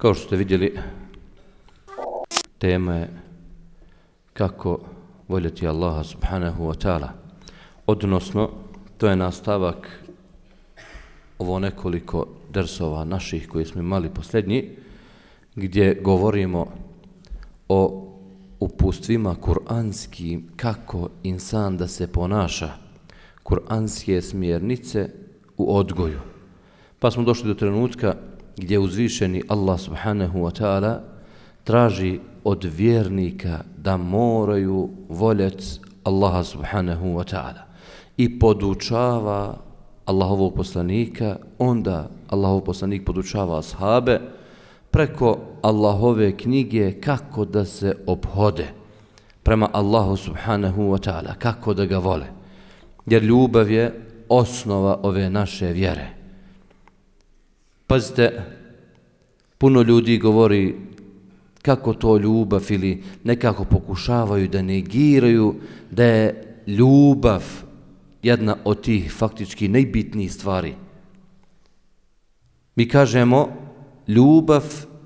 Kao što ste vidjeli, tema je kako voljeti Allaha subhanahu wa ta'ala. Odnosno, to je nastavak ovo nekoliko dersova naših koji smo imali posljednji, gdje govorimo o upustvima kuranskim kako insan da se ponaša, kuranske smjernice u odgoju. Pa smo došli do trenutka gdje uzvišeni Allah subhanahu wa ta'ala traži od vjernika da moraju voljeti Allaha subhanahu wa ta'ala i podučava Allahovog poslanika, onda Allahov poslanik podučava ashabe preko Allahove knjige kako da se obhode prema Allahu subhanahu wa ta'ala, kako da ga vole. Jer ljubav je osnova ove naše vjere. Pazite, puno ljudi govori kako to ljubav ili nekako pokušavaju da negiraju da je ljubav jedna od tih faktički najbitnijih stvari. Mi kažemo ljubav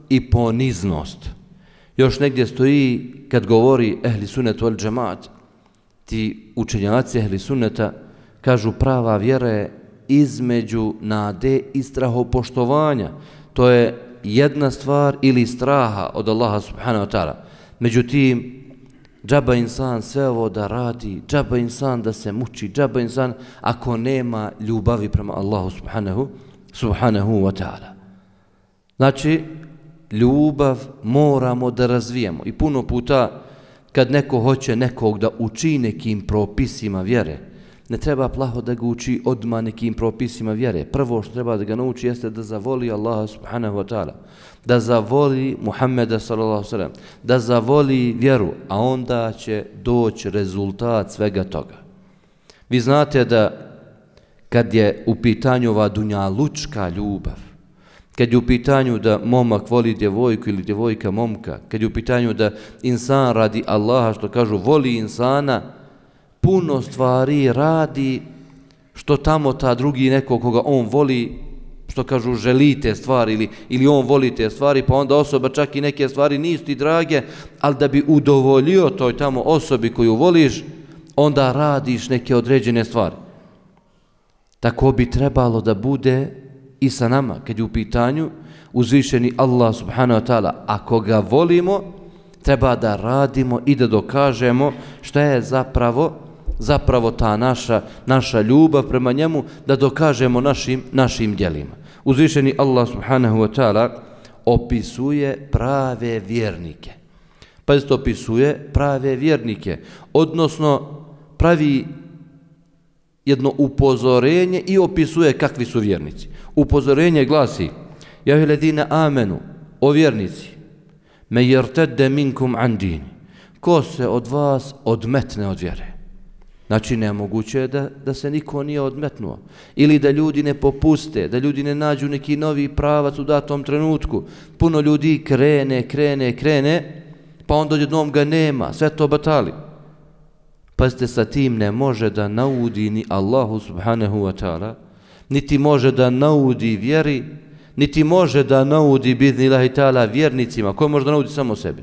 i poniznost. Još negdje stoji kad govori ehli sunet ol džemat, ti učenjaci ehli sunneta kažu prava vjera je između nade i strahopoštovanja. To je jedna stvar ili straha od Allaha subhanahu wa ta'ala. Međutim, džaba insan sve ovo da radi, džaba insan da se muči, džaba insan ako nema ljubavi prema Allahu subhanahu, subhanahu wa ta'ala. Znači, ljubav moramo da razvijemo. I puno puta kad neko hoće nekog da uči nekim propisima vjere, ne treba plaho da ga uči odma nekim propisima vjere. Prvo što treba da ga nauči jeste da zavoli Allaha subhanahu wa ta'ala, da zavoli Muhammeda sallallahu sallam, da zavoli vjeru, a onda će doći rezultat svega toga. Vi znate da kad je u pitanju ova dunja lučka ljubav, kad je u pitanju da momak voli djevojku ili djevojka momka, kad je u pitanju da insan radi Allaha, što kažu, voli insana, puno stvari radi što tamo ta drugi neko koga on voli, što kažu želi te stvari ili, ili on voli te stvari, pa onda osoba čak i neke stvari nisu ti drage, ali da bi udovoljio toj tamo osobi koju voliš, onda radiš neke određene stvari. Tako bi trebalo da bude i sa nama, kad je u pitanju uzvišeni Allah subhanahu wa ta'ala. Ako ga volimo, treba da radimo i da dokažemo šta je zapravo zapravo ta naša naša ljubav prema njemu da dokažemo našim našim djelima. Uzvišeni Allah subhanahu wa ta'ala opisuje prave vjernike. Pa opisuje prave vjernike, odnosno pravi jedno upozorenje i opisuje kakvi su vjernici. Upozorenje glasi Ja ledine amenu, o vjernici, me jertedde minkum andini, ko se od vas odmetne od vjere. Znači, nemoguće je da, da se niko nije odmetnuo. Ili da ljudi ne popuste, da ljudi ne nađu neki novi pravac u datom trenutku. Puno ljudi krene, krene, krene, pa onda odjednom ga nema, sve to batali. Pazite, sa tim ne može da naudi ni Allahu subhanahu wa ta'ala, niti može da naudi vjeri, niti može da naudi bidni lahi ta'ala vjernicima, Ko može da naudi samo sebi.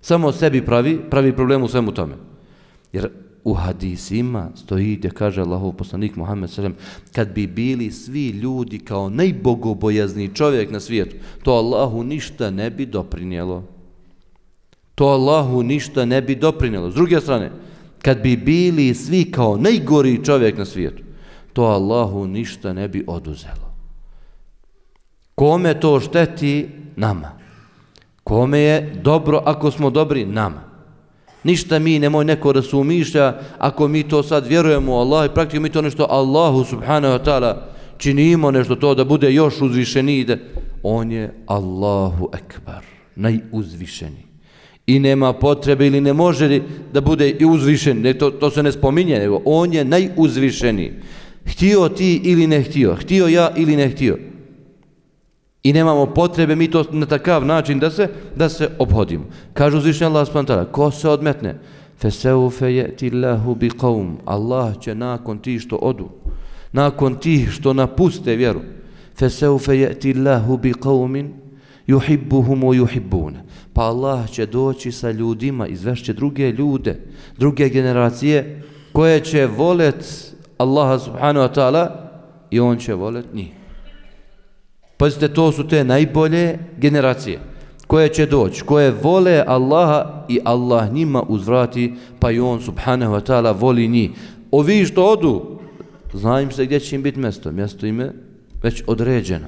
Samo sebi pravi, pravi problem u svemu tome. Jer u hadisima stoji gdje kaže Allahov poslanik Muhammed sallam kad bi bili svi ljudi kao najbogobojazni čovjek na svijetu to Allahu ništa ne bi doprinjelo to Allahu ništa ne bi doprinjelo s druge strane kad bi bili svi kao najgori čovjek na svijetu to Allahu ništa ne bi oduzelo. Kome to šteti? Nama. Kome je dobro ako smo dobri? Nama. Ništa mi nemoj neko da se umišlja ako mi to sad vjerujemo u Allah i praktično mi to nešto Allahu subhanahu wa ta'ala činimo nešto to da bude još uzvišeni ide. On je Allahu ekbar, najuzvišeni. I nema potrebe ili ne može da bude i uzvišen, ne, to, to se ne spominje, nego on je najuzvišeni. Htio ti ili ne htio, htio ja ili ne htio. I nemamo potrebe mi to na takav način da se da se obhodimo. Kažu uzvišnji Allah spantara, ko se odmetne? Feseufe je ti bi qawm. Allah će nakon ti što odu, nakon ti što napuste vjeru, feseufe je ti bi qawmin yuhibbuhum wa juhibbune. Pa Allah će doći sa ljudima, izvešće druge ljude, druge generacije, koje će volet Allaha subhanahu wa ta'ala i on će volet njih. Pazite, to su te najbolje generacije koje će doći, koje vole Allaha i Allah njima uzvrati, pa i on subhanahu wa ta'ala voli njih. Ovi što odu, znajem se gdje će im biti mjesto. Mjesto ime već određeno.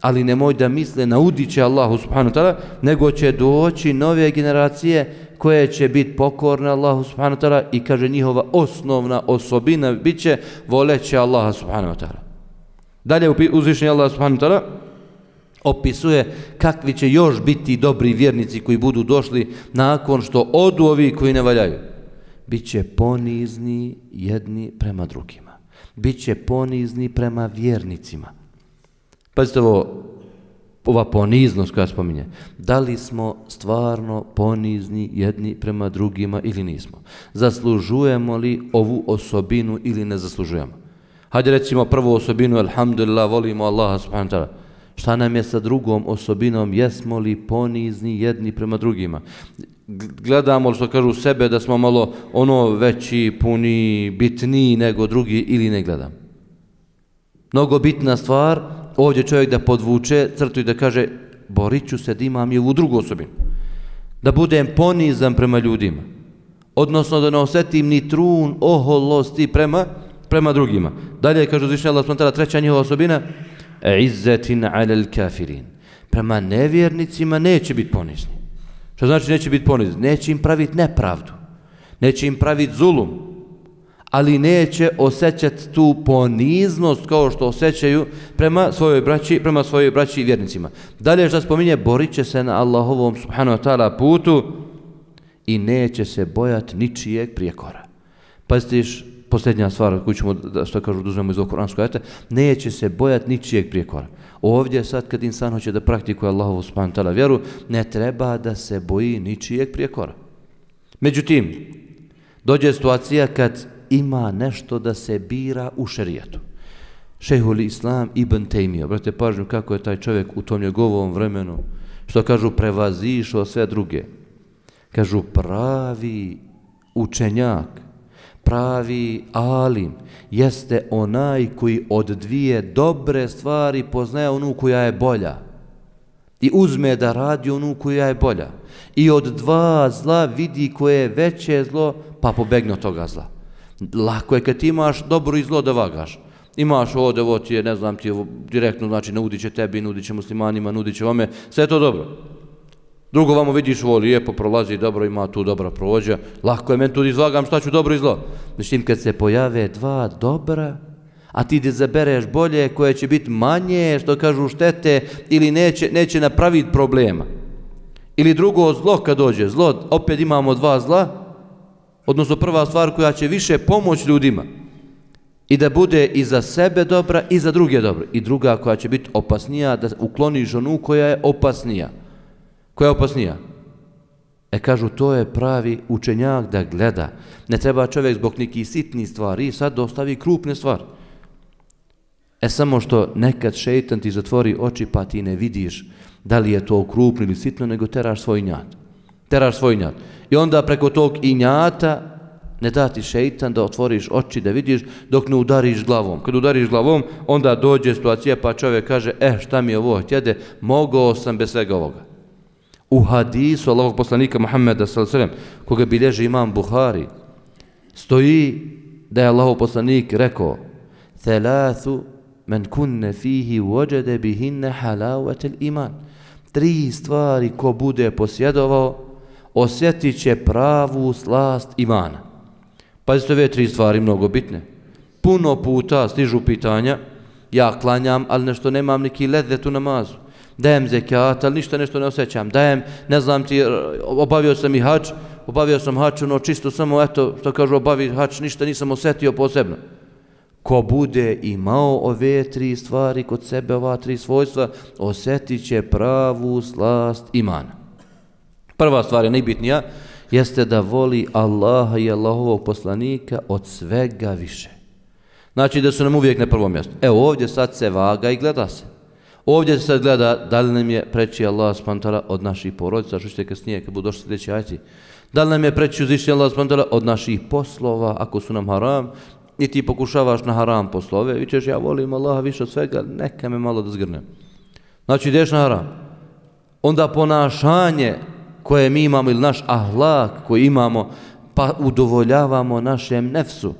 Ali nemoj da misle na će Allahu subhanahu wa ta'ala, nego će doći nove generacije koje će biti pokorne Allahu subhanahu wa ta'ala i kaže njihova osnovna osobina bit će voleće Allaha subhanahu wa ta'ala. Dalje uzvišnji Allah subhanahu wa ta'ala opisuje kakvi će još biti dobri vjernici koji budu došli nakon što odu ovi koji ne valjaju. Biće ponizni jedni prema drugima. Biće ponizni prema vjernicima. Pazite ovo, ova poniznost koja spominje. Da li smo stvarno ponizni jedni prema drugima ili nismo? Zaslužujemo li ovu osobinu ili ne zaslužujemo? Hajde recimo prvu osobinu, alhamdulillah, volimo Allaha subhanahu wa ta'ala. Šta nam je sa drugom osobinom? Jesmo li ponizni jedni prema drugima? Gledamo što kažu sebe da smo malo ono veći, puni, bitniji nego drugi ili ne gledam? Mnogo bitna stvar, ovdje čovjek da podvuče crtu i da kaže borit ću se da imam i ovu drugu osobinu. Da budem ponizan prema ljudima. Odnosno da ne osetim ni trun, oholosti prema, prema drugima. Dalje kaže uzvišnja Allah, treća njihova osobina, izzetin alel kafirin. Prema nevjernicima neće biti ponizni. Što znači neće biti ponizni? Neće im praviti nepravdu. Neće im praviti zulum. Ali neće osjećati tu poniznost kao što osjećaju prema svojoj braći, prema svojoj braći i vjernicima. Dalje što spominje, borit će se na Allahovom subhanahu wa ta'ala putu i neće se bojati ničijeg prijekora. Pazite, posljednja stvar koju ćemo, da, što kažu, duzmemo iz ovog koranskog ajeta, neće se bojati ničijeg prijekora. Ovdje sad kad insan hoće da praktikuje Allahovu subhanahu ta'ala vjeru, ne treba da se boji ničijeg prijekora. Međutim, dođe situacija kad ima nešto da se bira u šerijetu. Šehul Islam Ibn Taymiyyah, brate, pažnju kako je taj čovjek u tom njegovom vremenu, što kažu, prevazišao sve druge. Kažu, pravi učenjak, pravi alim jeste onaj koji od dvije dobre stvari poznaje onu koja je bolja i uzme da radi onu koja je bolja i od dva zla vidi koje je veće zlo pa pobegne od toga zla lako je kad ti imaš dobro i zlo da vagaš imaš ovdje, ovo ti je, ne znam ti, direktno znači nudit će tebi, nudit će muslimanima, nudit će vome, sve je to dobro. Drugo vamo vidiš ovo lijepo prolazi, dobro ima tu dobra provođa. Lako je meni tu izvagam šta ću dobro i zlo. Mislim kad se pojave dva dobra, a ti da zabereš bolje koje će biti manje, što kažu štete, ili neće, neće napraviti problema. Ili drugo zlo kad dođe, zlo, opet imamo dva zla, odnosno prva stvar koja će više pomoć ljudima i da bude i za sebe dobra i za druge dobro. I druga koja će biti opasnija, da ukloniš onu koja je opasnija. Koja je opasnija? E kažu, to je pravi učenjak da gleda. Ne treba čovjek zbog nekih sitnih stvari sad dostavi krupne stvari. E samo što nekad šeitan ti zatvori oči pa ti ne vidiš da li je to krupno ili sitno, nego teraš svoj njat. Teraš svoj njat. I onda preko tog injata ne da ti šeitan da otvoriš oči da vidiš dok ne udariš glavom. Kad udariš glavom, onda dođe situacija pa čovjek kaže, e šta mi je ovo htjede, mogao sam bez svega ovoga u hadisu Allahog poslanika Muhammeda s.a.v. koga bilježi imam Buhari, stoji da je Allahog poslanik rekao Thelathu men kunne fihi vođede bihinne halavetel iman. Tri stvari ko bude posjedovao, osjetit će pravu slast imana. Pazite ove tri stvari mnogo bitne. Puno puta stižu pitanja, ja klanjam, ali nešto nemam neki ledvet u namazu dajem zekat, ali ništa nešto ne osjećam, dajem, ne znam ti, obavio sam i hač, obavio sam hač, ono čisto samo, eto, što kažu, obavi hač, ništa nisam osjetio posebno. Ko bude imao ove tri stvari kod sebe, ova tri svojstva, osjetit će pravu slast imana. Prva stvar je najbitnija, jeste da voli Allaha i Allahovog poslanika od svega više. Znači da su nam uvijek na prvom mjestu. Evo ovdje sad se vaga i gleda se Ovdje se sad gleda da li nam je preći Allah spantala od naših porodica, što ćete kasnije kad budu došli sljedeći ajti. Da li nam je preći uzvišnji Allah spantala od naših poslova, ako su nam haram, i ti pokušavaš na haram poslove, i ćeš ja volim Allaha više od svega, neka me malo da zgrnem. Znači ideš na haram. Onda ponašanje koje mi imamo ili naš ahlak koji imamo, pa udovoljavamo našem nefsu,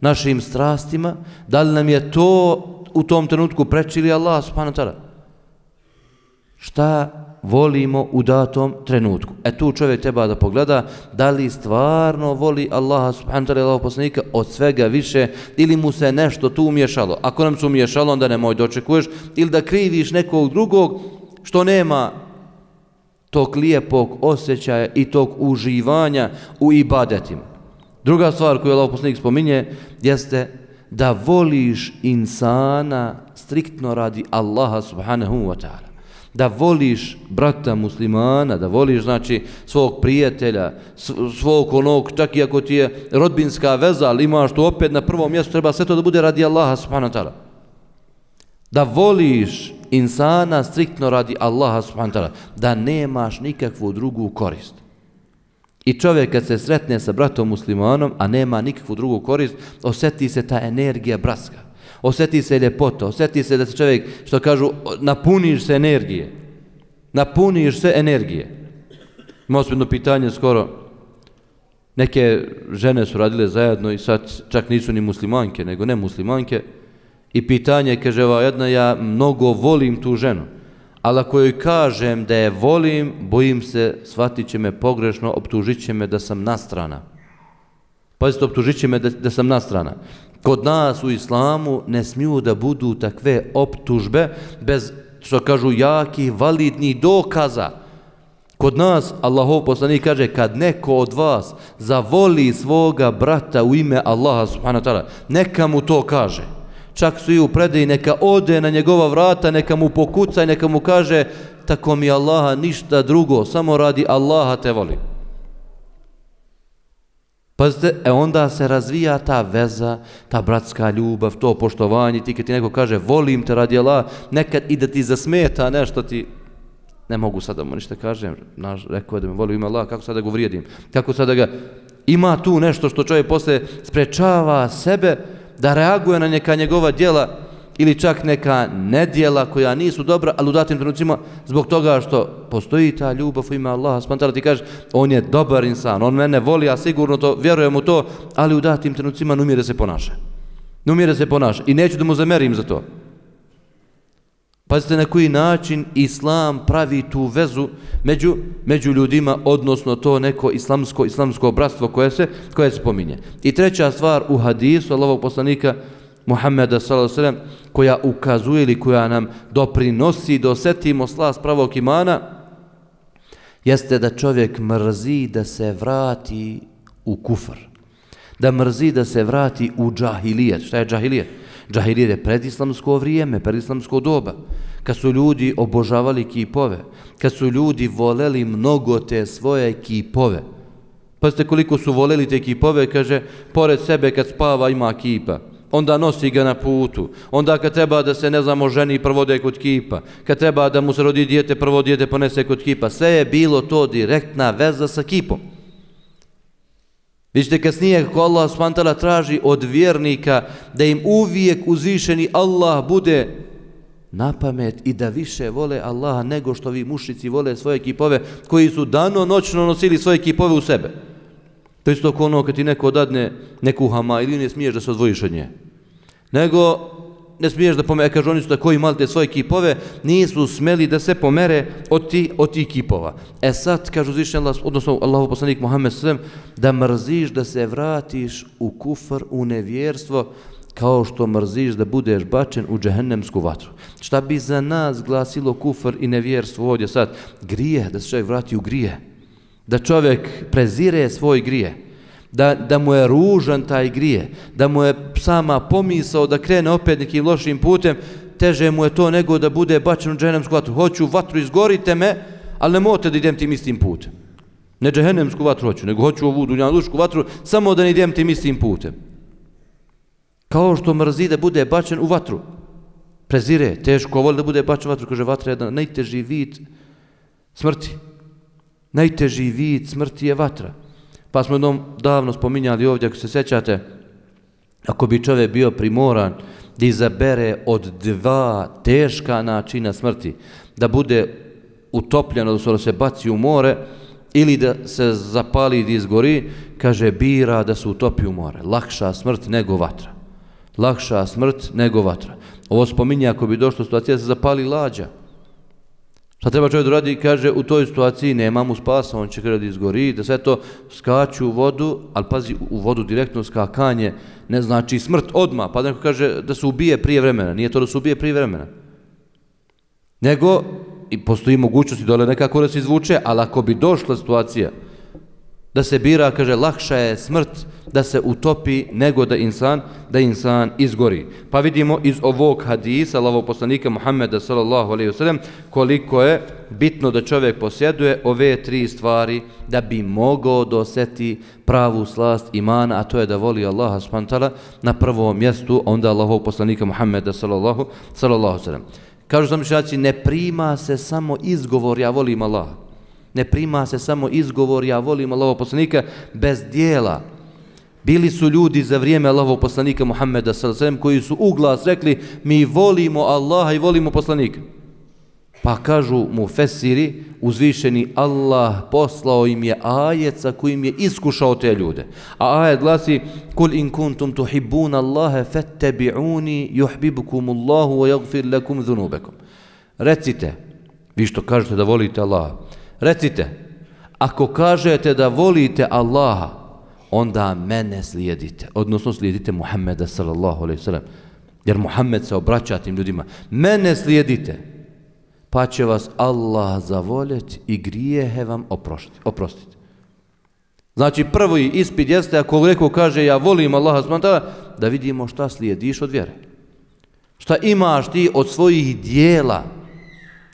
našim strastima, da li nam je to u tom trenutku prečili Allah subhanahu wa ta'ala? Šta volimo u datom trenutku? E tu čovjek treba da pogleda da li stvarno voli Allaha subhanahu wa ta'ala poslanika od svega više ili mu se nešto tu umješalo. Ako nam se umješalo, onda nemoj dočekuješ ili da kriviš nekog drugog što nema tog lijepog osjećaja i tog uživanja u ibadetima. Druga stvar koju Allah poslanik spominje jeste da voliš insana striktno radi Allaha subhanahu wa ta'ala. Da voliš brata muslimana, da voliš znači svog prijatelja, svog onog, čak i ako ti je rodbinska veza, ali imaš to opet na prvom mjestu, treba sve to da bude radi Allaha subhanahu wa ta'ala. Da voliš insana striktno radi Allaha subhanahu wa ta'ala, da nemaš nikakvu drugu korist. I čovjek kad se sretne sa bratom muslimanom, a nema nikakvu drugu korist, osjeti se ta energija braska. Osjeti se ljepota, osjeti se da se čovjek, što kažu, napuniš se energije. Napuniš se energije. Imao smo jedno pitanje skoro, neke žene su radile zajedno i sad čak nisu ni muslimanke, nego ne muslimanke, i pitanje, kaže ova jedna, ja mnogo volim tu ženu ali ako joj kažem da je volim, bojim se, shvatit će me pogrešno, optužit će me da sam nastrana. Pazite, optužit će me da, da sam nastrana. Kod nas u islamu ne smiju da budu takve optužbe bez, što kažu, jakih, validnih dokaza. Kod nas, Allahov poslanik kaže, kad neko od vas zavoli svoga brata u ime Allaha subhanahu wa ta'ala, neka mu to kaže čak su i u predaji, neka ode na njegova vrata, neka mu pokuca i neka mu kaže, tako mi Allaha ništa drugo, samo radi Allaha te volim. Pazite, e onda se razvija ta veza, ta bratska ljubav, to poštovanje, ti kad ti neko kaže, volim te radi Allah, nekad i da ti zasmeta nešto ti, ne mogu sada mu ništa kažem, naš, rekao je da me voli ime Allah, kako sada ga uvrijedim, kako sada ga, ima tu nešto što čovjek posle sprečava sebe, da reaguje na neka njegova djela ili čak neka nedjela koja nisu dobra, ali u datim trenucima zbog toga što postoji ta ljubav u ime Allaha, spantala ti kaže, on je dobar insan, on mene voli, a sigurno to, vjerujem u to, ali u datim trenucima numire se ponaša. Ne umije da se ponaša i neću da mu zamerim za to. Pazite na koji način islam pravi tu vezu među, među ljudima, odnosno to neko islamsko islamsko bratstvo koje se, koje se pominje. I treća stvar u hadisu Allahovog poslanika Muhammeda s.a.v. koja ukazuje ili koja nam doprinosi da osetimo slas pravog imana, jeste da čovjek mrzi da se vrati u kufr. Da mrzi da se vrati u džahilijet. Šta je džahilijet? Džahilijet je predislamsko vrijeme, predislamsko doba. Kad su ljudi obožavali kipove, kad su ljudi voleli mnogo te svoje kipove. Pazite koliko su voleli te kipove, kaže, pored sebe kad spava ima kipa. Onda nosi ga na putu. Onda kad treba da se, ne znamo, ženi provode kod kipa. Kad treba da mu se rodi dijete, prvo dijete ponese kod kipa. Sve je bilo to direktna veza sa kipom. Vidite kasnije kako Allah spantala traži od vjernika da im uvijek uzvišeni Allah bude na pamet i da više vole Allaha nego što vi mušici vole svoje kipove koji su dano noćno nosili svoje kipove u sebe. To je isto ono kad ti neko dadne neku hama ili ne smiješ da se odvojiš od nje. Nego ne smiješ da pomere, kaže oni su da koji imali te svoje kipove, nisu smeli da se pomere od, ti, od tih kipova. E sad, kaže uzvišnji Allah, odnosno Allahu poslanik Muhammed svem, da mrziš da se vratiš u kufr, u nevjerstvo, kao što mrziš da budeš bačen u džehennemsku vatru. Šta bi za nas glasilo kufr i nevjerstvo ovdje sad? Grije, da se čovjek vrati u grije. Da čovjek prezire svoj grije da, da mu je ružan taj grije, da mu je sama pomisao da krene opet nekim lošim putem, teže mu je to nego da bude bačen u džehennemsku vatru. Hoću vatru, izgorite me, ali ne možete da idem tim istim putem. Ne džehennemsku vatru hoću, nego hoću ovu dunjalušku vatru, samo da ne idem tim istim putem. Kao što mrzi da bude bačen u vatru. prezire, teško voli da bude bačen u vatru, kaže vatra je jedan najteži vid smrti. Najteži vid smrti je vatra. Pa smo jednom davno spominjali ovdje, ako se sećate, ako bi čovjek bio primoran da izabere od dva teška načina smrti, da bude utopljen, odnosno da se baci u more, ili da se zapali i izgori, kaže, bira da se utopi u more. Lakša smrt nego vatra. Lakša smrt nego vatra. Ovo spominje ako bi došlo situacija da se zapali lađa. Šta treba čovjek da radi? Kaže, u toj situaciji nema mu spasa, on će kada da izgori, da sve to skaču u vodu, ali pazi, u vodu direktno skakanje ne znači smrt odma pa neko kaže da se ubije prije vremena. Nije to da se ubije prije vremena. Nego, i postoji mogućnost i dole nekako da se izvuče, ali ako bi došla situacija da se bira, kaže, lakša je smrt da se utopi nego da insan, da insan izgori. Pa vidimo iz ovog hadisa, lavo poslanika Muhameda sallallahu alejhi ve sellem koliko je bitno da čovjek posjeduje ove tri stvari da bi mogao doseti pravu slast imana, a to je da voli Allaha spantala na prvom mjestu, onda Allahov poslanika Muhammeda sallallahu, sallallahu alaihi wasallam. Kažu zamišljaci, ne prima se samo izgovor, ja volim Allaha. Ne prima se samo izgovor, ja volim Allahov poslanika, bez dijela. Bili su ljudi za vrijeme Allahovog poslanika Muhammeda s.a.v. koji su u glas rekli, mi volimo Allaha i volimo poslanika. Pa kažu mu Fesiri, uzvišeni Allah poslao im je ajet sa kojim je iskušao te ljude. A ajet glasi, Kul in kuntum tuhibbuna Allahe fattabi'uni juhbibukum Allahu wa jagfir lakum dhunubakum. Recite, vi što kažete da volite Allaha, recite, ako kažete da volite Allaha, onda mene slijedite, odnosno slijedite Muhammeda sallallahu alaihi sallam, jer Muhammed se obraća tim ljudima, mene slijedite, pa će vas Allah zavoljeti i grijehe vam oprostiti. oprostiti. Znači prvi ispit jeste ako neko kaže ja volim Allaha smantala, da vidimo šta slijediš od vjere. Šta imaš ti od svojih dijela,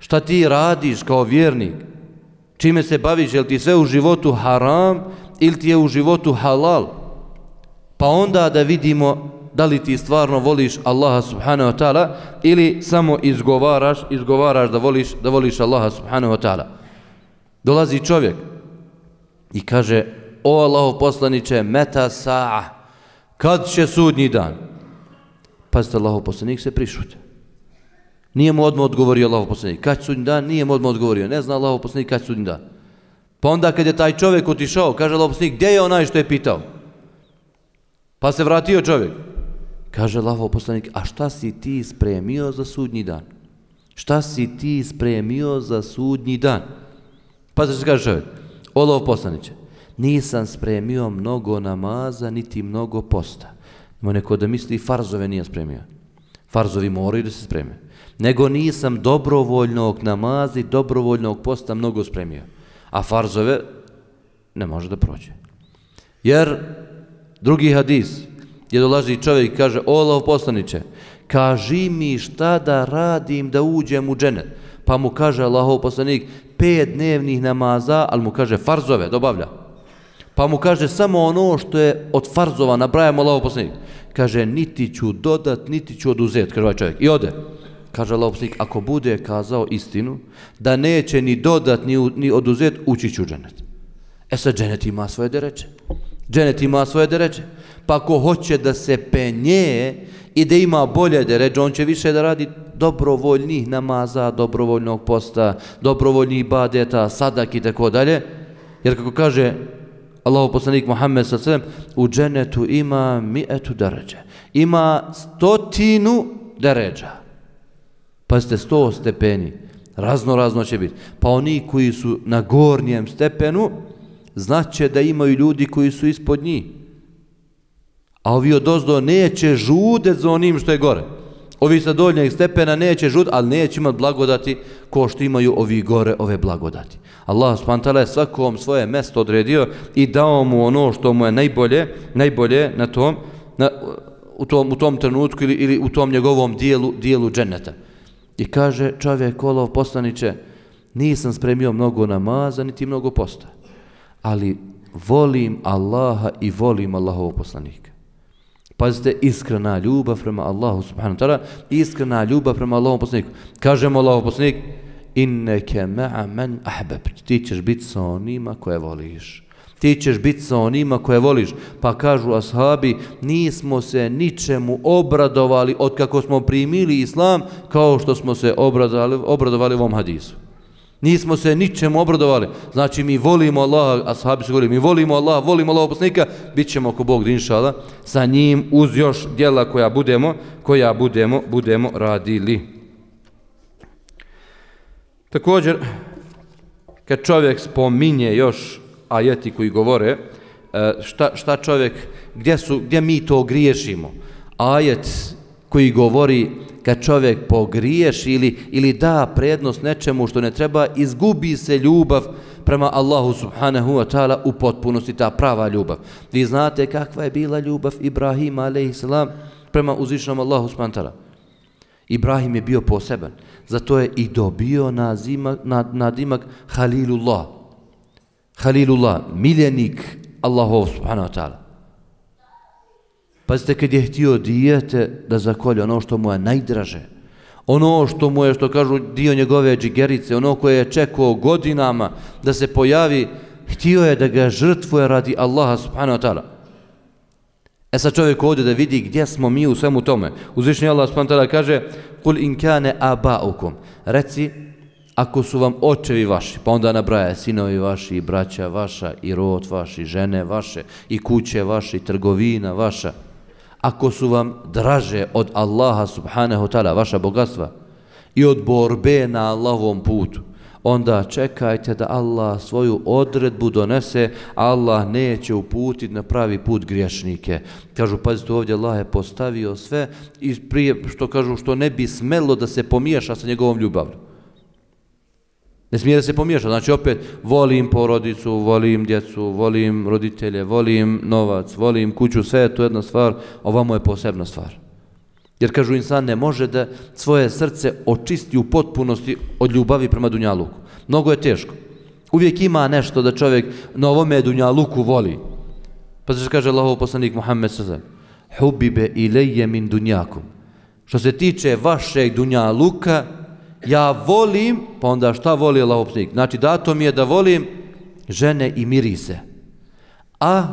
šta ti radiš kao vjernik, čime se baviš, je ti sve u životu haram ili ti je u životu halal. Pa onda da vidimo da li ti stvarno voliš Allaha subhanahu wa ta'ala ili samo izgovaraš, izgovaraš da voliš, da voliš Allaha subhanahu wa ta'ala. Dolazi čovjek i kaže, o Allahov poslaniće, meta sa'a, kad će sudnji dan? Pazite, Allahov poslanik se prišute. Nije mu odmah odgovorio Allahov poslanik. Kad će sudnji dan? Nije mu odmah odgovorio. Ne zna Allahov poslanik kad će sudnji dan. Pa onda kad je taj čovjek otišao, kaže Allahu gdje je onaj što je pitao? Pa se vratio čovjek. Kaže Allahov poslanik, a šta si ti spremio za sudnji dan? Šta si ti spremio za sudnji dan? Pa se kaže čovjek, Olov poslaniće, nisam spremio mnogo namaza, niti mnogo posta. Ima neko da misli, farzove nije spremio. Farzovi moraju da se spremio. Nego nisam dobrovoljnog namazi, dobrovoljnog posta mnogo spremio. A farzove ne može da prođe. Jer drugi hadis, gdje dolazi čovjek i kaže, o poslaniće, kaži mi šta da radim da uđem u dženet. Pa mu kaže Allahov poslanik, pet dnevnih namaza, ali mu kaže farzove, dobavlja. Pa mu kaže samo ono što je od farzova, nabrajamo Allahov poslanik. Kaže, niti ću dodat, niti ću oduzet, kaže ovaj čovjek. I ode. Kaže Allahov poslanik, ako bude kazao istinu, da neće ni dodat, ni, ni oduzet, ući ću u dženet. E sad, dženet ima svoje dereče. Dženet ima svoje dereče pa ko hoće da se penje i da ima bolje dereče, on će više da radi dobrovoljnih namaza, dobrovoljnog posta, dobrovoljnih badeta, sadak i tako dalje. Jer kako kaže Allahu poslanik Muhammed sa svem, u dženetu ima mi etu deređe. Ima stotinu deređa. Pa ste sto stepeni. Razno, razno će biti. Pa oni koji su na gornjem stepenu, znaće da imaju ljudi koji su ispod njih. A ovi od ozdo neće žudet za onim što je gore. Ovi sa doljnjeg stepena neće žud, ali neće imati blagodati ko što imaju ovi gore ove blagodati. Allah spantala je svakom svoje mesto odredio i dao mu ono što mu je najbolje, najbolje na tom, na, u, tom, u tom trenutku ili, ili u tom njegovom dijelu, dijelu dženeta. I kaže čovjek olov poslaniće, nisam spremio mnogo namaza, niti mnogo posta, ali volim Allaha i volim Allahov poslanika. Pazite, iskrena ljubav prema Allahu subhanahu ta'ala, iskrena ljubav prema Allahovom poslaniku. Kažemo Allahom poslanik, inneke ma'a man ahbab. Ti ćeš biti sa onima koje voliš. Ti ćeš biti sa onima koje voliš. Pa kažu ashabi, nismo se ničemu obradovali od kako smo primili islam, kao što smo se obradovali, obradovali u ovom hadisu. Nismo se ničemu obradovali. Znači mi volimo Allaha, ashabi su govorili, mi volimo Allaha, volimo Allaha poslanika, bit ćemo ako Bog inšala sa njim uz još djela koja budemo, koja budemo, budemo radili. Također, kad čovjek spominje još ajeti koji govore, e, šta, šta čovjek, gdje, su, gdje mi to griješimo? Ajet koji govori kad čovjek pogriješ ili, ili da prednost nečemu što ne treba, izgubi se ljubav prema Allahu subhanahu wa ta'ala u potpunosti, ta prava ljubav. Vi znate kakva je bila ljubav Ibrahima a.s. prema uzvišnom Allahu subhanahu wa ta'ala. Ibrahim je bio poseban, zato je i dobio nazimak, nad, nadimak Halilullah. Halilullah, miljenik Allahov subhanahu wa ta'ala. Pazite, kad je htio dijete da zakolje ono što mu je najdraže, ono što mu je, što kažu, dio njegove džigerice, ono koje je čekao godinama da se pojavi, htio je da ga žrtvuje radi Allaha subhanahu wa ta'ala. E sad čovjek ovdje da vidi gdje smo mi u svemu tome. Uzvišnji Allah subhanahu wa ta'ala kaže Kul in kane aba'ukum. Reci, ako su vam očevi vaši, pa onda nabraja sinovi vaši, i braća vaša, i rod i žene vaše, i kuće vaše, i trgovina vaša, ako su vam draže od Allaha subhanahu ta'ala, vaša bogatstva, i od borbe na Allahovom putu, onda čekajte da Allah svoju odredbu donese, Allah neće uputiti na pravi put griješnike. Kažu, pazite, ovdje Allah je postavio sve i prije što kažu što ne bi smelo da se pomiješa sa njegovom ljubavljom. Ne smije da se pomiješa. Znači opet volim porodicu, volim djecu, volim roditelje, volim novac, volim kuću, sve je to jedna stvar, ovamo je posebna stvar. Jer kažu insan ne može da svoje srce očisti u potpunosti od ljubavi prema Dunjaluku. Mnogo je teško. Uvijek ima nešto da čovjek na ovome Dunjaluku voli. Pa se kaže Allahov poslanik Muhammed Sazem, Hubibe ilije min Dunjakum. Što se tiče vašeg Dunjaluka, ja volim, pa onda šta voli Allahov poslanik? Znači, dato mi je da volim žene i mirise. A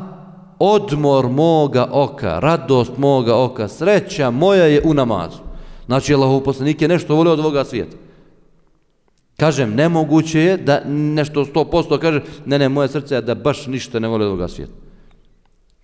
odmor moga oka, radost moga oka, sreća moja je u namazu. Znači, Allahov poslanik je nešto volio od ovoga svijeta. Kažem, nemoguće je da nešto sto posto kaže, ne, ne, moje srce je da baš ništa ne voli od ovoga svijeta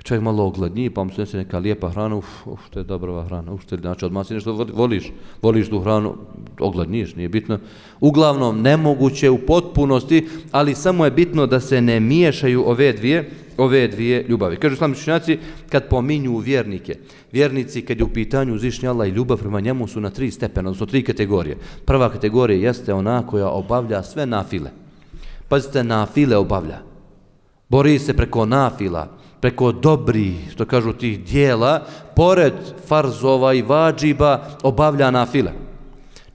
čovjek malo ogladniji, pa mu se neka lijepa hrana, uf, uf, što je dobra hrana, uf, to je, znači, odmah si nešto voliš, voliš tu hranu, ogladniješ, nije bitno. Uglavnom, nemoguće u potpunosti, ali samo je bitno da se ne miješaju ove dvije, ove dvije ljubavi. Kažu islami učenjaci, kad pominju vjernike, vjernici kad je u pitanju uzvišnji Allah i ljubav prema njemu su na tri stepena, odnosno tri kategorije. Prva kategorija jeste ona koja obavlja sve nafile. Pazite, nafile obavlja. Bori se preko nafila, preko dobri, što kažu tih dijela, pored farzova i vađiba, obavlja na file.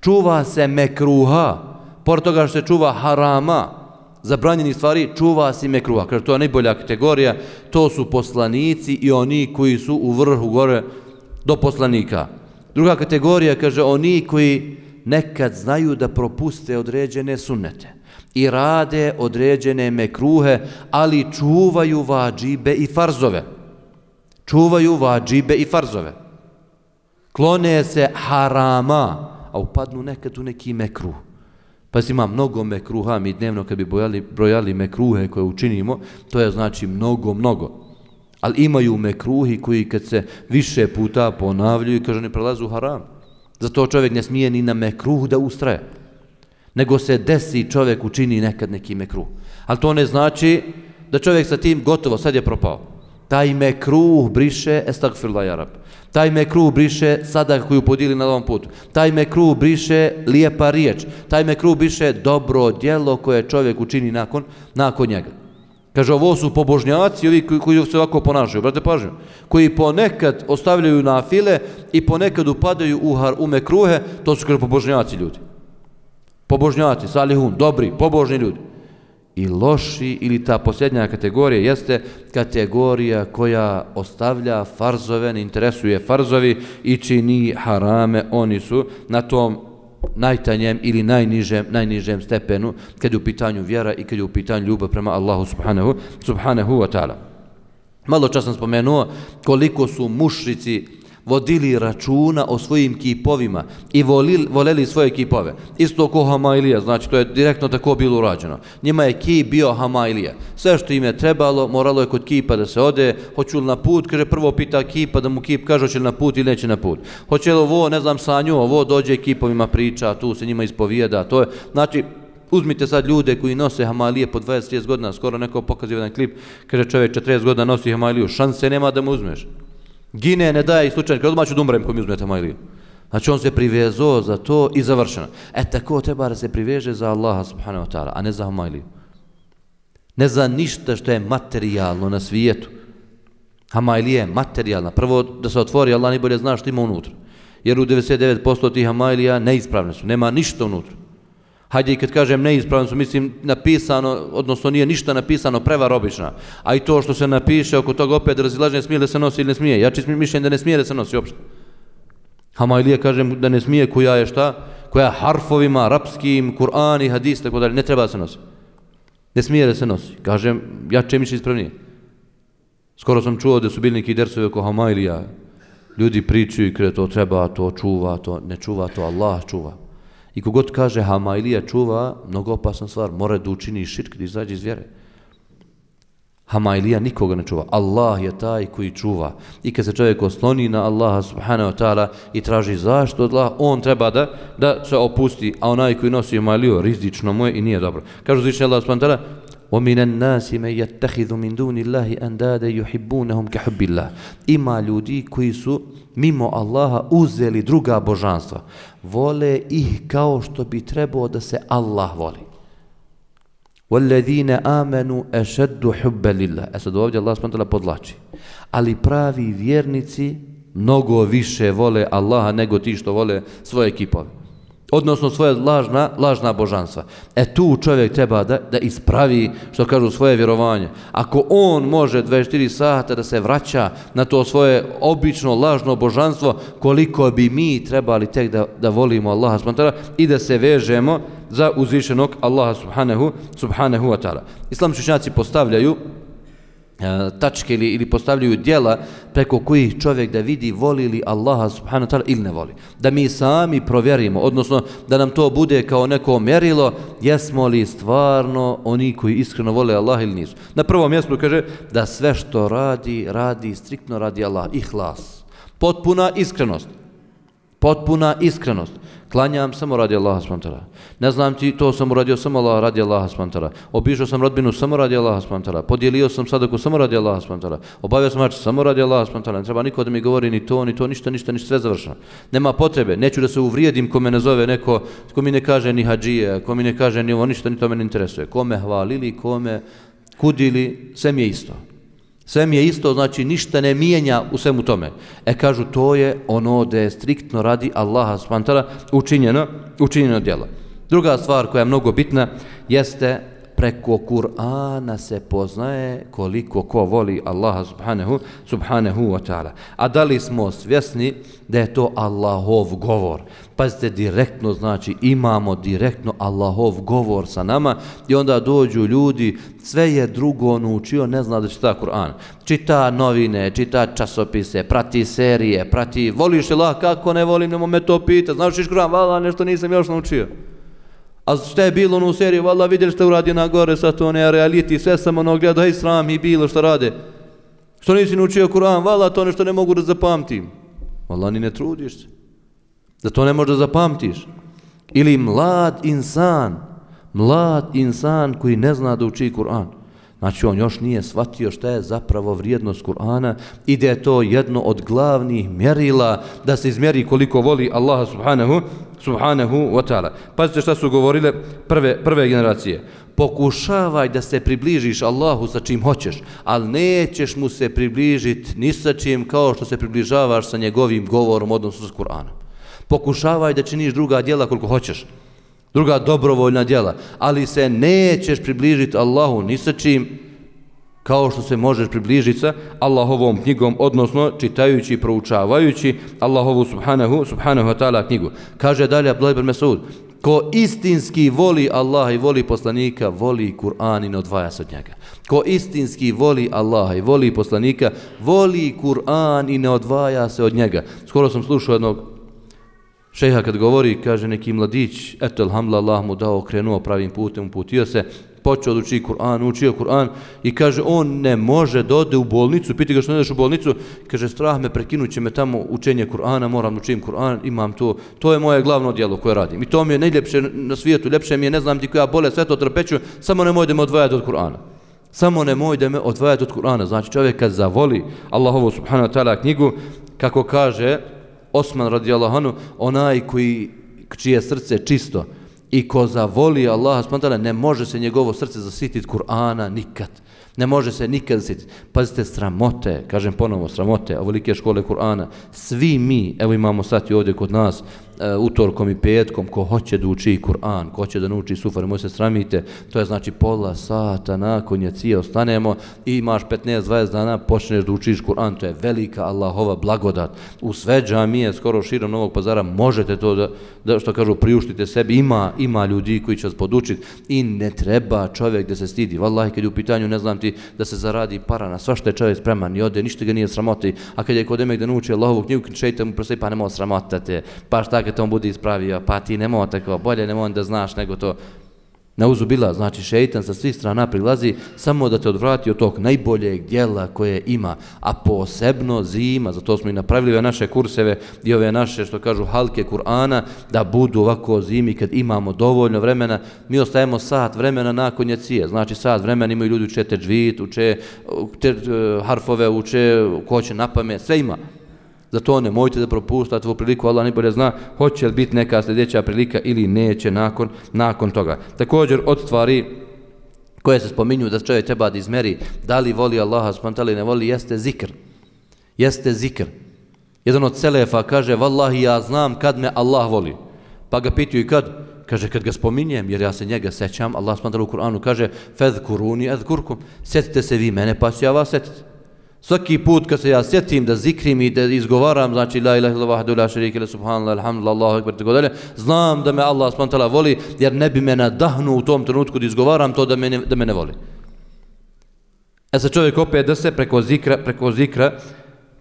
Čuva se mekruha, pored toga što se čuva harama, zabranjenih stvari, čuva se mekruha. Kaže, to je najbolja kategorija, to su poslanici i oni koji su u vrhu gore do poslanika. Druga kategorija, kaže, oni koji nekad znaju da propuste određene sunnete i rade određene mekruhe, ali čuvaju vađibe i farzove. Čuvaju vađibe i farzove. Klone se harama, a upadnu nekad u neki mekruh. Pa ima mnogo mekruha, mi dnevno kad bi bojali, brojali mekruhe koje učinimo, to je znači mnogo, mnogo. Ali imaju mekruhi koji kad se više puta ponavljaju, kaže ne prelazu haram. Zato čovjek ne smije ni na mekruh da ustraje nego se desi čovjek učini nekad neki mekruh. Ali to ne znači da čovjek sa tim gotovo, sad je propao. Taj mekruh briše, estagfirullah jarab. Taj mekruh briše sada koju podili na ovom putu. Taj mekruh briše lijepa riječ. Taj mekruh briše dobro djelo koje čovjek učini nakon, nakon njega. Kaže, ovo su pobožnjaci, ovi koji, koji se ovako ponašaju, brate pažnju, koji ponekad ostavljaju na file i ponekad upadaju u, har, u mekruhe, to su kaže, pobožnjaci ljudi pobožnjaci, salihun, dobri, pobožni ljudi. i loši ili ta posljednja kategorija jeste kategorija koja ostavlja farzove, ne interesuje farzovi i čini harame, oni su na tom najtanjem ili najnižem, najnižem stepenu kad je u pitanju vjera i kad je u pitanju ljubav prema Allahu subhanahu, subhanahu wa ta'ala. Malo čas sam spomenuo koliko su mušrici vodili računa o svojim kipovima i volili, voleli svoje kipove. Isto ko Hamailija, znači to je direktno tako bilo urađeno. Njima je kip bio Hamailija. Sve što im je trebalo, moralo je kod kipa da se ode, hoću li na put, kaže prvo pita kipa da mu kip kaže hoće li na put ili neće na put. Hoće li ovo, ne znam, sanju, ovo dođe kipovima priča, tu se njima ispovijeda, to je, znači, Uzmite sad ljude koji nose Hamalije po 20-30 godina, skoro neko pokazio jedan klip, kaže čovjek 40 godina nosi Hamaliju, šanse nema da mu uzmeš. Gine, ne daje i slučajno, kada odmah ću da umrem ko mi uzmete Hamaliju. Znači on se privezo za to i završeno. E tako treba da se priveže za Allaha subhanahu wa ta'ala, a ne za Hamaliju. Ne za ništa što je materijalno na svijetu. Hamalija je materijalna. Prvo da se otvori, Allah najbolje zna što ima unutra. Jer u 99% tih Hamailija neispravne su, nema ništa unutra. Hajde i kad kažem neispravno su, mislim, napisano, odnosno nije ništa napisano, prevar obična. A i to što se napiše oko toga opet razilaženje smije da se nosi ili ne smije. Ja čist mišljen da ne smije da se nosi uopšte. Hamajlije kažem da ne smije koja je šta? Koja harfovima, arapskim, Kur'an i hadis, tako dalje, ne treba da se nosi. Ne smije da se nosi. Kažem, ja če mišljen ispravnije. Skoro sam čuo da su bili neki dersovi oko Hamailija. Ljudi pričaju i kada to treba, to čuva, to ne čuva, to Allah čuva. I kogod kaže Hamailija čuva, mnogo opasna stvar, mora da učini širk, da izađe iz vjere. Hamailija nikoga ne čuva. Allah je taj koji čuva. I kad se čovjek osloni na Allaha subhanahu wa ta'ala i traži zašto od Allaha, on treba da, da se opusti. A onaj koji nosi Hamailiju rizično mu je i nije dobro. Kažu zvični Allah subhanahu wa ta'ala, ومن الناس من يتخذ من دون الله اندادا يحبونهم كحب الله ima ljudi koji su mimo Allaha uzeli druga božanstva vole ih kao što bi trebao da se Allah voli والذين امنوا اشد حبا لله e sad ovdje Allah subhanahu podlači ali pravi vjernici mnogo više vole Allaha nego ti što vole svoje ekipove odnosno svoje lažna, lažna božanstva. E tu čovjek treba da, da ispravi, što kažu, svoje vjerovanje. Ako on može 24 sata da se vraća na to svoje obično lažno božanstvo, koliko bi mi trebali tek da, da volimo Allaha subhanahu i da se vežemo za uzvišenog Allaha subhanahu, subhanahu wa ta'ala. Islamski učenjaci postavljaju E, tačke ili, ili postavljaju dijela preko kojih čovjek da vidi voli li Allaha subhanahu wa ta'ala ili ne voli. Da mi sami provjerimo, odnosno da nam to bude kao neko mjerilo, jesmo li stvarno oni koji iskreno vole Allaha ili nisu. Na prvom mjestu kaže da sve što radi, radi striktno radi Allah, ihlas. Potpuna iskrenost. Potpuna iskrenost. Klanjam samo radi Allaha smantara. Ne znam ti, to sam uradio samo Allah radi Allaha smantara. Obišao sam rodbinu samo radi Allaha smantara. Podijelio sam sadaku samo radi Allaha smantara. Obavio sam mač samo radi Allaha smantara. Ne treba niko da mi govori ni to, ni to, ništa, ništa, ništa, sve završeno. Nema potrebe. Neću da se uvrijedim ko me nazove neko, ko mi ne kaže ni hađije, ko mi ne kaže ni ovo, ništa, ni to me ne interesuje. Ko me hvalili, ko me kudili, sve mi je isto. Sve mi je isto, znači ništa ne mijenja u svemu tome. E kažu, to je ono da je striktno radi Allaha spantara učinjeno, učinjeno djelo. Druga stvar koja je mnogo bitna jeste preko Kur'ana se poznaje koliko ko voli Allaha subhanahu, subhanahu wa ta'ala. A da li smo svjesni da je to Allahov govor? Pazite, direktno znači imamo direktno Allahov govor sa nama i onda dođu ljudi, sve je drugo on učio, ne zna da čita Kur'an. Čita novine, čita časopise, prati serije, prati, voliš li Allah, kako ne volim, nemo me to pita, znaš iš Kur'an, vala, nešto nisam još naučio. A što je bilo u seriji, vala vidjeli šta uradio na gore, sa to ne realiti, sve sam ono gledao, hej sram i bilo što rade. Što nisi naučio Kur'an, vala to nešto ne mogu da zapamtim. Vala ni ne trudiš se. Da to ne možeš da zapamtiš. Ili mlad insan, mlad insan koji ne zna da uči Kur'an. Znači on još nije shvatio šta je zapravo vrijednost Kur'ana i da je to jedno od glavnih mjerila da se izmjeri koliko voli Allaha subhanahu, subhanahu wa ta'ala. Pazite šta su govorile prve, prve generacije. Pokušavaj da se približiš Allahu sa čim hoćeš, ali nećeš mu se približiti ni sa čim kao što se približavaš sa njegovim govorom odnosno s Kur'anom. Pokušavaj da činiš druga djela koliko hoćeš. druga dobrovoljna djela, ali se nećeš približiti Allahu ni sa čim, kao što se možeš približiti sa Allahovom knjigom, odnosno čitajući i proučavajući Allahovu subhanahu, subhanahu wa ta'ala knjigu. Kaže dalje Abdullah ibn Mas'ud, ko istinski voli Allaha i voli poslanika, voli Kur'an i ne odvaja se od njega. Ko istinski voli Allaha i voli poslanika, voli Kur'an i ne odvaja se od njega. Skoro sam slušao jednog šeha kad govori, kaže neki mladić, eto, alhamdulillah, mu dao, krenuo pravim putem, uputio se, počeo da uči Kur'an, učio Kur'an i kaže on ne može da ode u bolnicu, piti ga što ne ideš u bolnicu, kaže strah me prekinut će me tamo učenje Kur'ana, moram da učim Kur'an, imam to, to je moje glavno djelo koje radim. I to mi je najljepše na svijetu, ljepše mi je, ne znam ti koja bole, sve to trpeću, samo nemoj da me odvajati od Kur'ana. Samo nemoj da me odvajati od Kur'ana. Znači čovjek kad zavoli Allahovu subhanahu wa ta'ala knjigu, kako kaže Osman radijallahu anhu, onaj koji čije srce čisto, I ko zavoli Allaha spontana, ne može se njegovo srce zasititi Kur'ana nikad. Ne može se nikad zasititi. Pazite, sramote, kažem ponovo, sramote, ovolike škole Kur'ana. Svi mi, evo imamo sad i ovdje kod nas, E, utorkom i petkom, ko hoće da uči Kur'an, ko hoće da nauči sufar, moj se sramite, to je znači pola sata nakon je cije, ostanemo i imaš 15-20 dana, počneš da učiš Kur'an, to je velika Allahova blagodat. U sve džamije, skoro širom Novog pazara, možete to da, da što kažu, priuštite sebi, ima, ima ljudi koji će vas podučiti i ne treba čovjek da se stidi. Wallahi, kad je u pitanju, ne znam ti, da se zaradi para na sva što je čovjek spreman i ode, ništa ga nije sramoti, a kad je kod emek da nauči Allahovu knjigu, šeite mu prosi, pa nemoj sramotate, pa šta kad on bude ispravio, pa ti nemoj tako, bolje nemoj da znaš nego to. Na uzu bila, znači šeitan sa svih strana prilazi samo da te odvrati od tog najboljeg dijela koje ima, a posebno zima, zato smo i napravili ove naše kurseve i ove naše, što kažu, halke Kur'ana, da budu ovako zimi kad imamo dovoljno vremena, mi ostajemo sat vremena nakon jacije, znači sat vremena imaju ljudi uče teđvit, uče te, e, harfove, uče ko će napame, sve ima. Zato nemojte da propustate ovu priliku, Allah najbolje zna hoće li biti neka sljedeća prilika ili neće nakon, nakon toga. Također od stvari koje se spominju da čovjek treba da izmeri da li voli Allaha spontali ne voli, jeste zikr. Jeste zikr. Jedan od Selefa kaže, vallahi ja znam kad me Allah voli. Pa ga pitaju i kad? Kaže, kad ga spominjem, jer ja se njega sećam, Allah spontali u Kur'anu kaže, fedh kuruni, edh sjetite se vi mene, pa ću ja vas setiti. Svaki put kad se ja sjetim da zikrim i da izgovaram, znači la ilaha illallah wahdahu la sharika lahu subhanallah alhamdulillah allahu ekber tako dalje, znam da me Allah subhanahu voli jer ne bi me nadahnuo u tom trenutku da izgovaram to da me ne, da me ne voli. E sad čovjek opet da se preko zikra, preko zikra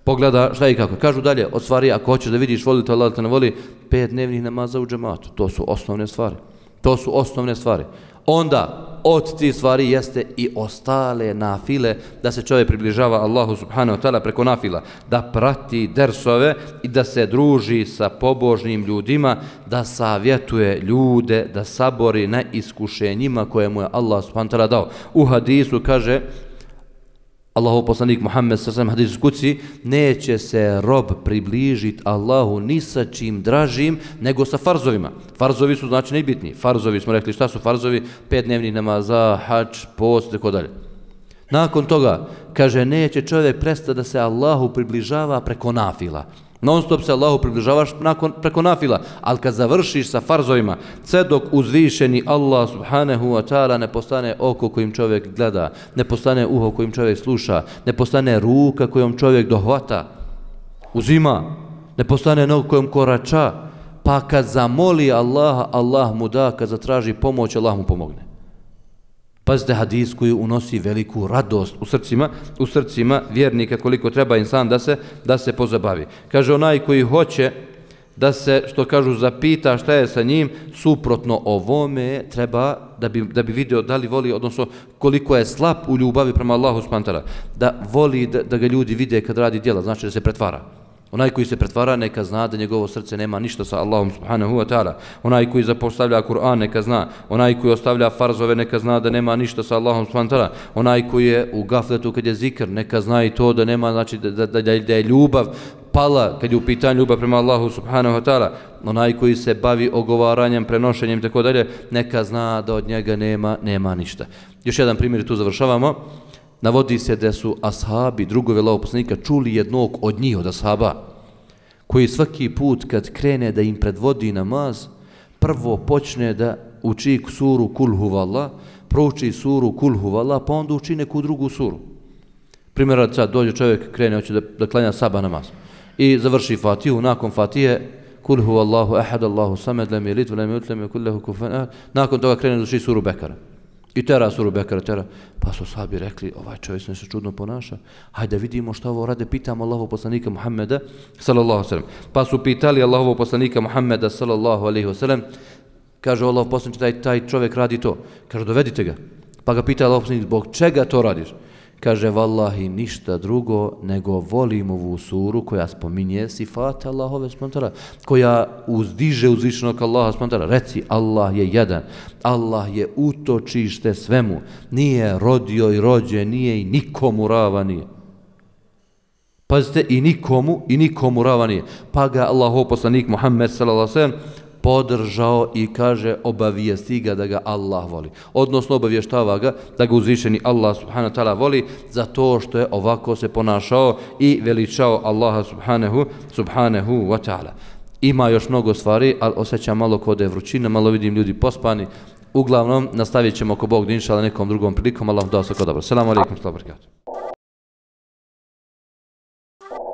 pogleda šta i kako. Kažu dalje, od stvari, ako hoćeš da vidiš voli te Allah te ne voli, pet dnevnih namaza u džematu. To su osnovne stvari. To su osnovne stvari. Onda, od tih stvari jeste i ostale nafile da se čovjek približava Allahu subhanahu wa ta'ala preko nafila, da prati dersove i da se druži sa pobožnim ljudima, da savjetuje ljude, da sabori na iskušenjima koje mu je Allah subhanahu wa ta'ala dao. U hadisu kaže Allahov poslanik Muhammed sa sam hadis kuci neće se rob približiti Allahu ni sa čim dražim nego sa farzovima. Farzovi su znači najbitniji. Farzovi smo rekli šta su farzovi? Pet dnevnih namaza, hač, post, tako dalje. Nakon toga, kaže, neće čovjek prestati da se Allahu približava preko nafila. Non stop se Allahu približavaš nakon, preko nafila, ali kad završiš sa farzovima, sve dok uzvišeni Allah subhanahu wa ta'ala ne postane oko kojim čovjek gleda, ne postane uho kojim čovjek sluša, ne postane ruka kojom čovjek dohvata, uzima, ne postane nog kojom korača, pa kad zamoli Allaha, Allah mu da, kad zatraži pomoć, Allah mu pomogne. Pazite hadis koji unosi veliku radost u srcima, u srcima vjernika koliko treba insan da se da se pozabavi. Kaže onaj koji hoće da se, što kažu, zapita šta je sa njim, suprotno ovome treba da bi, da bi video da li voli, odnosno koliko je slab u ljubavi prema Allahu spantara, da voli da, da ga ljudi vide kad radi djela, znači da se pretvara. Onaj koji se pretvara neka zna da njegovo srce nema ništa sa Allahom subhanahu wa ta'ala. Onaj koji zapostavlja Kur'an neka zna. Onaj koji ostavlja farzove neka zna da nema ništa sa Allahom subhanahu wa ta'ala. Onaj koji je u gafletu kad je zikr neka zna i to da nema, znači da, da, da, da je ljubav pala kad je u pitanju ljubav prema Allahu subhanahu wa ta'ala. Onaj koji se bavi ogovaranjem, prenošenjem i tako dalje neka zna da od njega nema, nema ništa. Još jedan primjer tu završavamo navodi se da su ashabi, drugovi Allahov poslanika, čuli jednog od njih, od ashaba, koji svaki put kad krene da im predvodi namaz, prvo počne da uči suru Kul Huvallah, prouči suru Kul Huvallah, pa onda uči neku drugu suru. Primjer, sad dođe čovjek, krene, hoće da, da klanja saba namaz. I završi Fatihu, nakon Fatije, Kul Huvallahu ahad, Allahu samed, lem je litv, lem je ut, lem je kullehu kufan, nakon toga krene da uči suru Bekara. I tera suru Bekara, tera. Pa su sahabi rekli, ovaj čovjek se nešto čudno ponaša. Hajde vidimo šta ovo rade, pitamo Allahu poslanika Muhammeda, sallallahu sallam. Pa su pitali Allahovu poslanika Muhammeda, sallallahu alaihi wasallam, kaže Allah poslanik, taj, taj čovjek radi to. Kaže, dovedite ga. Pa ga pita Allah poslanik, zbog čega to radiš? Kaže, vallahi, ništa drugo nego volim ovu suru koja spominje sifate Allahove spontara, koja uzdiže uzvišenog Allaha spontara. Reci, Allah je jedan, Allah je utočište svemu, nije rodio i rođe, nije i nikomu rava nije. Pazite, i nikomu, i nikomu rava nije. Pa ga Allahov poslanik Muhammed s.a.v podržao i kaže obavijesti ga da ga Allah voli. Odnosno obavještava ga da ga uzvišeni Allah subhanahu ta'ala voli za to što je ovako se ponašao i veličao Allaha subhanahu, subhanahu wa ta'ala. Ima još mnogo stvari, ali osjećam malo kod je vrućina, malo vidim ljudi pospani. Uglavnom, nastavit ćemo ako Bog dinša, ali nekom drugom prilikom. Allah da dao kod dobro. Selamu alaikum, slabo